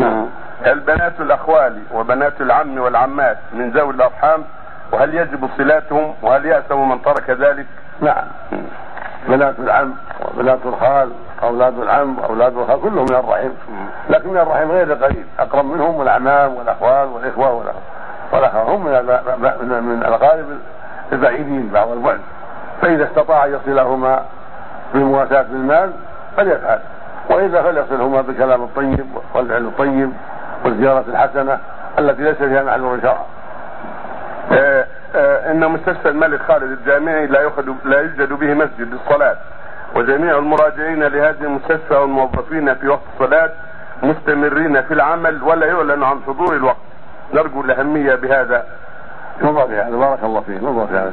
نعم. هل بنات الأخوال وبنات العم والعمات من ذوي الأرحام؟ وهل يجب صلاتهم؟ وهل يأثم من ترك ذلك؟ نعم. بنات العم وبنات الخال أولاد العم واولاد الخال كلهم من الرحم. لكن من الرحم غير قريب أقرب منهم الأعمام والأخوال والإخوة والأخوة. هم من من الاقارب البعيدين بعض البعد. فإذا استطاع أن يصلهما بالمواساة بالمال فليفعل. وإذا فليصلهما بالكلام الطيب والفعل الطيب والزيارة الحسنة التي ليس فيها محل رشاء آه آه إن مستشفى الملك خالد الجامعي لا يوجد لا يوجد به مسجد للصلاة. وجميع المراجعين لهذه المستشفى والموظفين في وقت الصلاة مستمرين في العمل ولا يعلن عن حضور الوقت. نرجو الأهمية بهذا. نظر في هذا. بارك الله فيك. نظر في هذا.